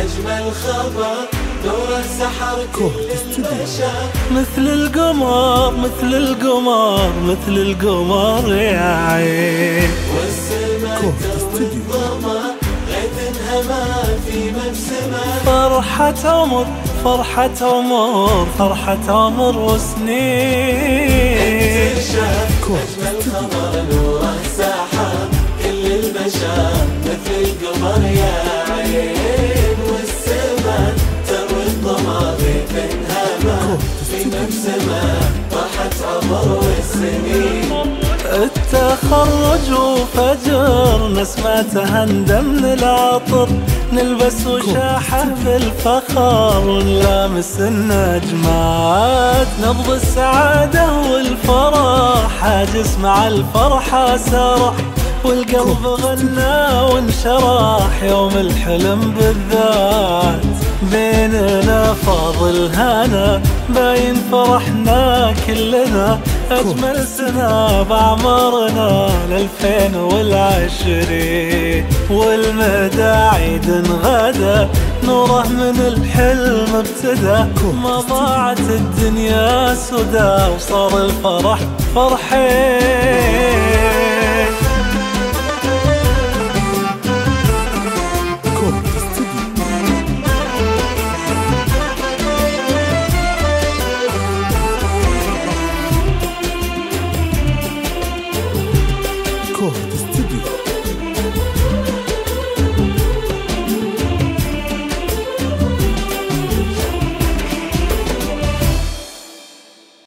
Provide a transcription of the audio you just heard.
أجمل خبر نور السحر كل البشر مثل القمر مثل القمر مثل القمر يا عين. والسلمى والضمى غيث انهمى في مبسمة فرحة عمر فرحة عمر فرحة عمر وسنين. أجمل خبر في فرحة عمر والسنين التخرج وفجر نسمة هندم من العطر نلبس وشاحة بالفخر ونلامس النجمات نبض السعادة والفرح حاجس مع الفرحة سرح والقلب غنى وانشرح يوم الحلم بالذات. فاضل هنا باين فرحنا كلنا. أجمل سنة بعمرنا لالفين والعشرين. والمدى عيد غدا نوره من الحلم ابتدى ما ضاعت الدنيا سدى وصار الفرح فرحين. hijo.